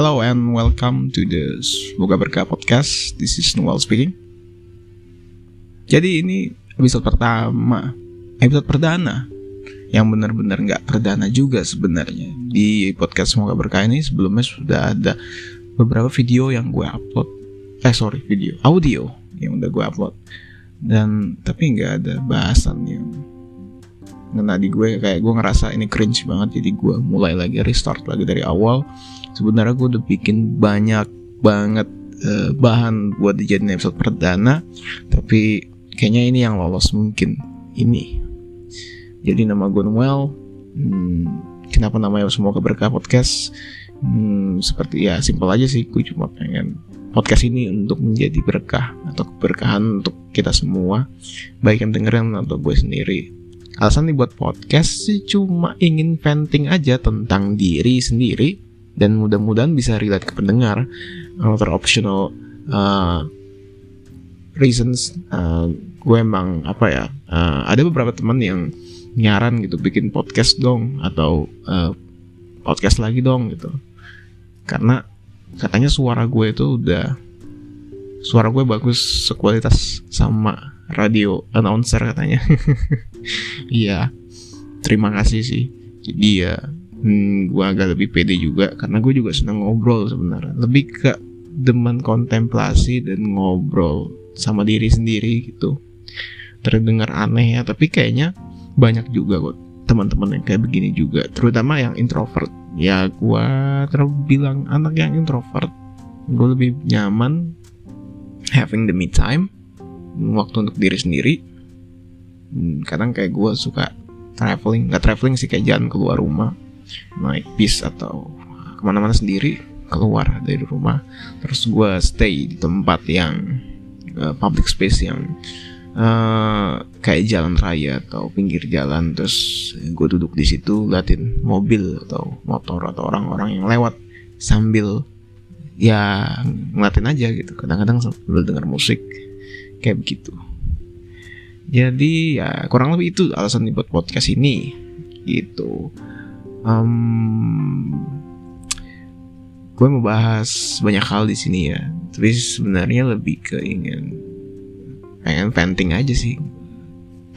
Hello and welcome to the Semoga Berkah Podcast. This is Noel speaking. Jadi ini episode pertama, episode perdana yang benar-benar nggak perdana juga sebenarnya di podcast Semoga Berkah ini sebelumnya sudah ada beberapa video yang gue upload. Eh sorry video, audio yang udah gue upload dan tapi nggak ada bahasan yang ngena di gue kayak gue ngerasa ini cringe banget. Jadi gue mulai lagi restart lagi dari awal. Sebenarnya gue udah bikin banyak banget uh, bahan buat dijadiin episode perdana. Tapi kayaknya ini yang lolos mungkin. Ini. Jadi nama gue Noel. Hmm, kenapa namanya semua keberkah podcast? Hmm, seperti ya simpel aja sih. Gue cuma pengen podcast ini untuk menjadi berkah atau keberkahan untuk kita semua. Baik yang dengerin atau gue sendiri alasan dibuat podcast sih cuma ingin venting aja tentang diri sendiri dan mudah-mudahan bisa relate ke pendengar. Other optional uh, reasons uh, gue emang apa ya uh, ada beberapa teman yang nyaran gitu bikin podcast dong atau uh, podcast lagi dong gitu. Karena katanya suara gue itu udah suara gue bagus sekualitas sama radio announcer katanya. Iya. Terima kasih sih. Jadi ya hmm, gue agak lebih pede juga karena gue juga senang ngobrol sebenarnya. Lebih ke demen kontemplasi dan ngobrol sama diri sendiri gitu. Terdengar aneh ya tapi kayaknya banyak juga kok teman-teman yang kayak begini juga. Terutama yang introvert. Ya gue terbilang anak yang introvert. Gue lebih nyaman having the me time waktu untuk diri sendiri. Hmm, kadang kayak gue suka traveling nggak traveling sih kayak jalan keluar rumah naik bis atau ke mana-mana sendiri keluar dari rumah. Terus gue stay di tempat yang uh, public space yang uh, kayak jalan raya atau pinggir jalan. Terus gue duduk di situ liatin mobil atau motor atau orang-orang yang lewat sambil ya ngeliatin aja gitu. Kadang-kadang sambil denger musik kayak begitu. Jadi ya kurang lebih itu alasan dibuat podcast ini gitu. Um, gue mau bahas banyak hal di sini ya. Tapi sebenarnya lebih ke ingin pengen venting aja sih.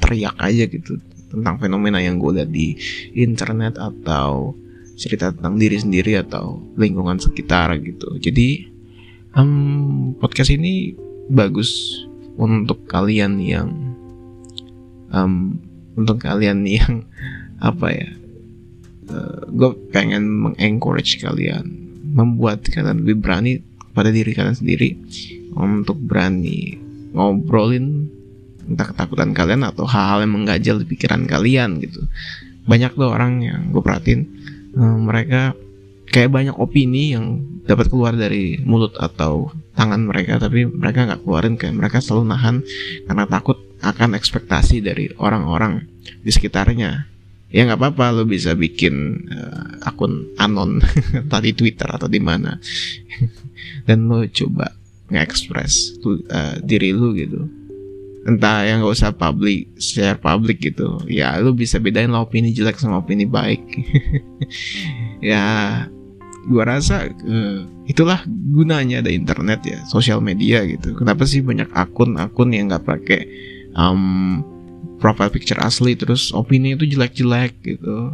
Teriak aja gitu tentang fenomena yang gue lihat di internet atau cerita tentang diri sendiri atau lingkungan sekitar gitu. Jadi um, podcast ini bagus untuk kalian yang um, untuk kalian yang apa ya uh, gue pengen mengencourage kalian membuat kalian lebih berani pada diri kalian sendiri untuk berani ngobrolin entah ketakutan kalian atau hal-hal yang menggajal di pikiran kalian gitu. Banyak tuh orang yang gue perhatiin um, mereka kayak banyak opini yang dapat keluar dari mulut atau tangan mereka tapi mereka nggak keluarin kayak mereka selalu nahan karena takut akan ekspektasi dari orang-orang di sekitarnya. Ya nggak apa-apa lo bisa bikin uh, akun anon tadi Twitter atau di mana. Dan lo coba nge-express uh, diri lo gitu. Entah yang nggak usah public share public gitu. Ya lo bisa bedain lah opini jelek sama opini baik. Ya gue rasa uh, itulah gunanya ada internet ya sosial media gitu. Kenapa sih banyak akun-akun yang nggak pakai um, profile picture asli terus opini itu jelek-jelek gitu.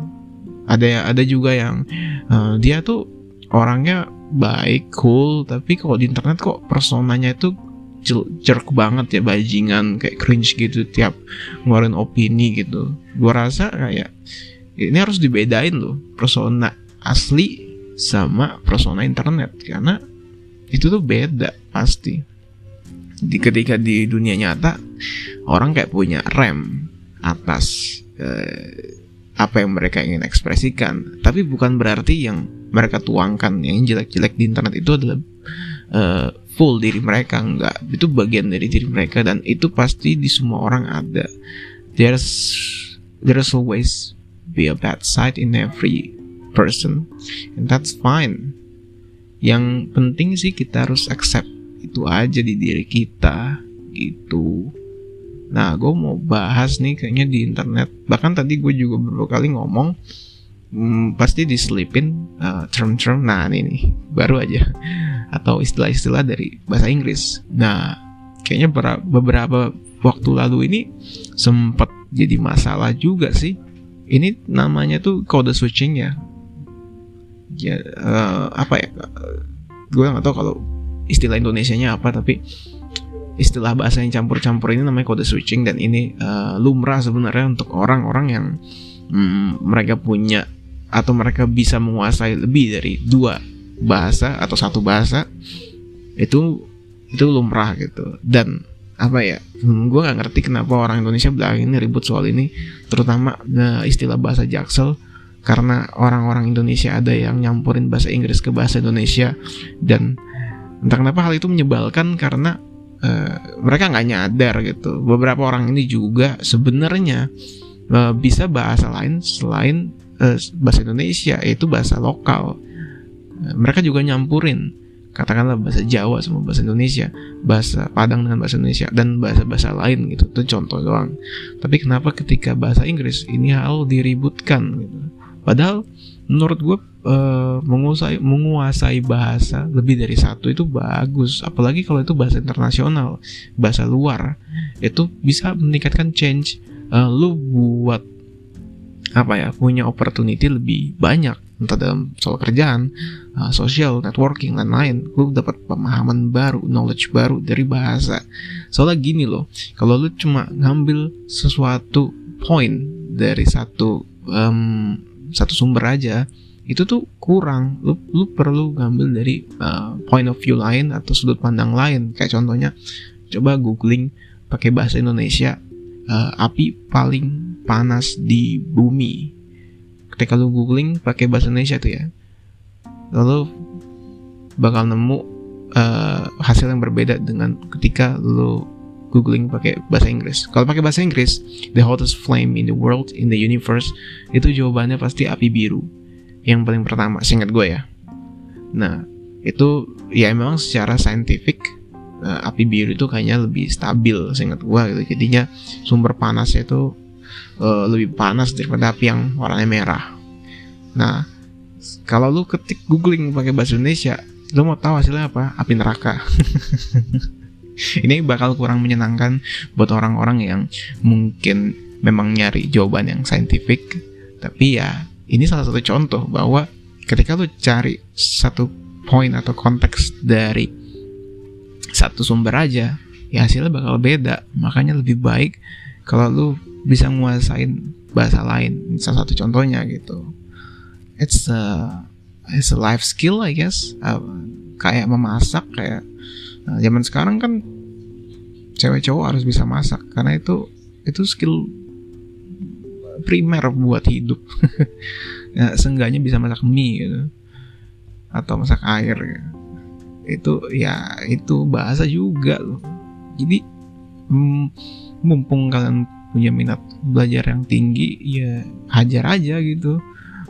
Ada ada juga yang uh, dia tuh orangnya baik cool tapi kalau di internet kok personanya itu jerk banget ya bajingan kayak cringe gitu tiap ngeluarin opini gitu. Gua rasa kayak ini harus dibedain loh persona asli sama persona internet karena itu tuh beda pasti. Di ketika di dunia nyata orang kayak punya rem atas eh, apa yang mereka ingin ekspresikan. Tapi bukan berarti yang mereka tuangkan yang jelek-jelek di internet itu adalah uh, full diri mereka enggak. Itu bagian dari diri mereka dan itu pasti di semua orang ada. There's there's always be a bad side in every person and that's fine yang penting sih kita harus accept itu aja di diri kita gitu nah gue mau bahas nih kayaknya di internet bahkan tadi gue juga beberapa kali ngomong hmm, pasti diselipin uh, term-term nah ini nih baru aja atau istilah-istilah dari bahasa Inggris. Nah, kayaknya beberapa waktu lalu ini sempat jadi masalah juga sih. Ini namanya tuh kode switching ya. Ya uh, apa ya? Gue nggak tahu kalau istilah Indonesia-nya apa tapi istilah bahasa yang campur-campur ini namanya kode switching dan ini uh, lumrah sebenarnya untuk orang-orang yang mm, mereka punya atau mereka bisa menguasai lebih dari dua bahasa atau satu bahasa itu itu lumrah gitu dan apa ya hmm, gue nggak ngerti kenapa orang Indonesia bilang ini ribut soal ini terutama uh, istilah bahasa jaksel karena orang-orang Indonesia ada yang nyampurin bahasa Inggris ke bahasa Indonesia dan entah kenapa hal itu menyebalkan karena uh, mereka nggak nyadar gitu beberapa orang ini juga sebenarnya uh, bisa bahasa lain selain uh, bahasa Indonesia yaitu bahasa lokal mereka juga nyampurin katakanlah bahasa Jawa sama bahasa Indonesia, bahasa Padang dengan bahasa Indonesia dan bahasa-bahasa lain gitu. Itu contoh doang. Tapi kenapa ketika bahasa Inggris ini hal diributkan gitu. Padahal menurut gue uh, menguasai menguasai bahasa lebih dari satu itu bagus, apalagi kalau itu bahasa internasional, bahasa luar. Itu bisa meningkatkan change uh, lu buat apa ya punya opportunity lebih banyak entah dalam soal kerjaan, uh, sosial, networking, dan lain lu dapat pemahaman baru, knowledge baru dari bahasa. Soalnya gini loh, kalau lu cuma ngambil sesuatu point dari satu um, satu sumber aja, itu tuh kurang. Lu lu perlu ngambil dari uh, point of view lain atau sudut pandang lain. Kayak contohnya, coba googling pakai bahasa Indonesia uh, api paling panas di bumi ketika lu googling pakai bahasa Indonesia tuh ya lalu bakal nemu uh, hasil yang berbeda dengan ketika lu googling pakai bahasa Inggris. Kalau pakai bahasa Inggris, the hottest flame in the world, in the universe, itu jawabannya pasti api biru. Yang paling pertama, singkat gue ya. Nah, itu ya memang secara saintifik uh, api biru itu kayaknya lebih stabil, singkat gue gitu. Jadinya sumber panasnya itu uh, lebih panas daripada api yang warnanya merah. Nah, kalau lu ketik googling pakai bahasa Indonesia, lu mau tahu hasilnya apa? Api neraka. Ini bakal kurang menyenangkan buat orang-orang yang mungkin memang nyari jawaban yang saintifik, tapi ya ini salah satu contoh bahwa ketika lu cari satu poin atau konteks dari satu sumber aja, ya hasilnya bakal beda. Makanya lebih baik kalau lu bisa menguasain bahasa lain salah satu contohnya gitu. It's a it's a life skill I guess. Uh, kayak memasak kayak uh, zaman sekarang kan cewek cowok harus bisa masak karena itu itu skill primer buat hidup. Ya, seenggaknya bisa masak mie gitu atau masak air gitu. itu ya itu bahasa juga loh. Jadi mm, mumpung kalian punya minat belajar yang tinggi ya hajar aja gitu.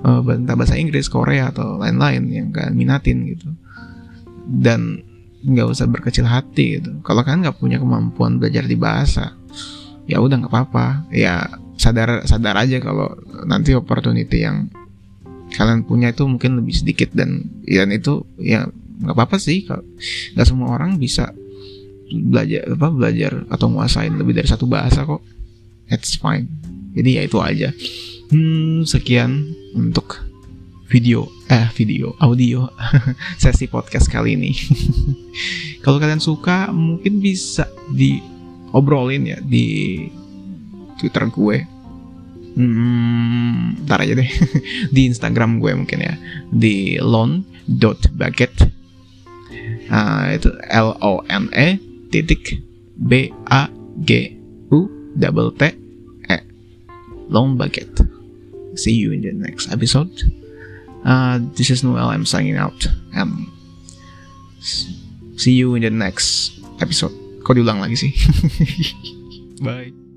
Uh, bahasa Inggris Korea atau lain-lain yang kalian minatin gitu. Dan nggak usah berkecil hati gitu. Kalau kalian nggak punya kemampuan belajar di bahasa ya udah nggak apa-apa. Ya sadar sadar aja kalau nanti opportunity yang kalian punya itu mungkin lebih sedikit dan dan itu ya nggak apa-apa sih. Nggak semua orang bisa belajar apa belajar atau menguasain lebih dari satu bahasa kok. It's fine. Jadi ya itu aja. Hmm, sekian untuk video eh video audio sesi podcast kali ini. Kalau kalian suka mungkin bisa diobrolin ya di twitter gue. Hmm, ntar aja deh. Di instagram gue mungkin ya. Di lon.bucket uh, itu l o n e titik b a g u double T E. Long bucket see you in the next episode uh, this is Noel. I'm signing out. And see you in the next episode. Kok diulang lagi sih. Bye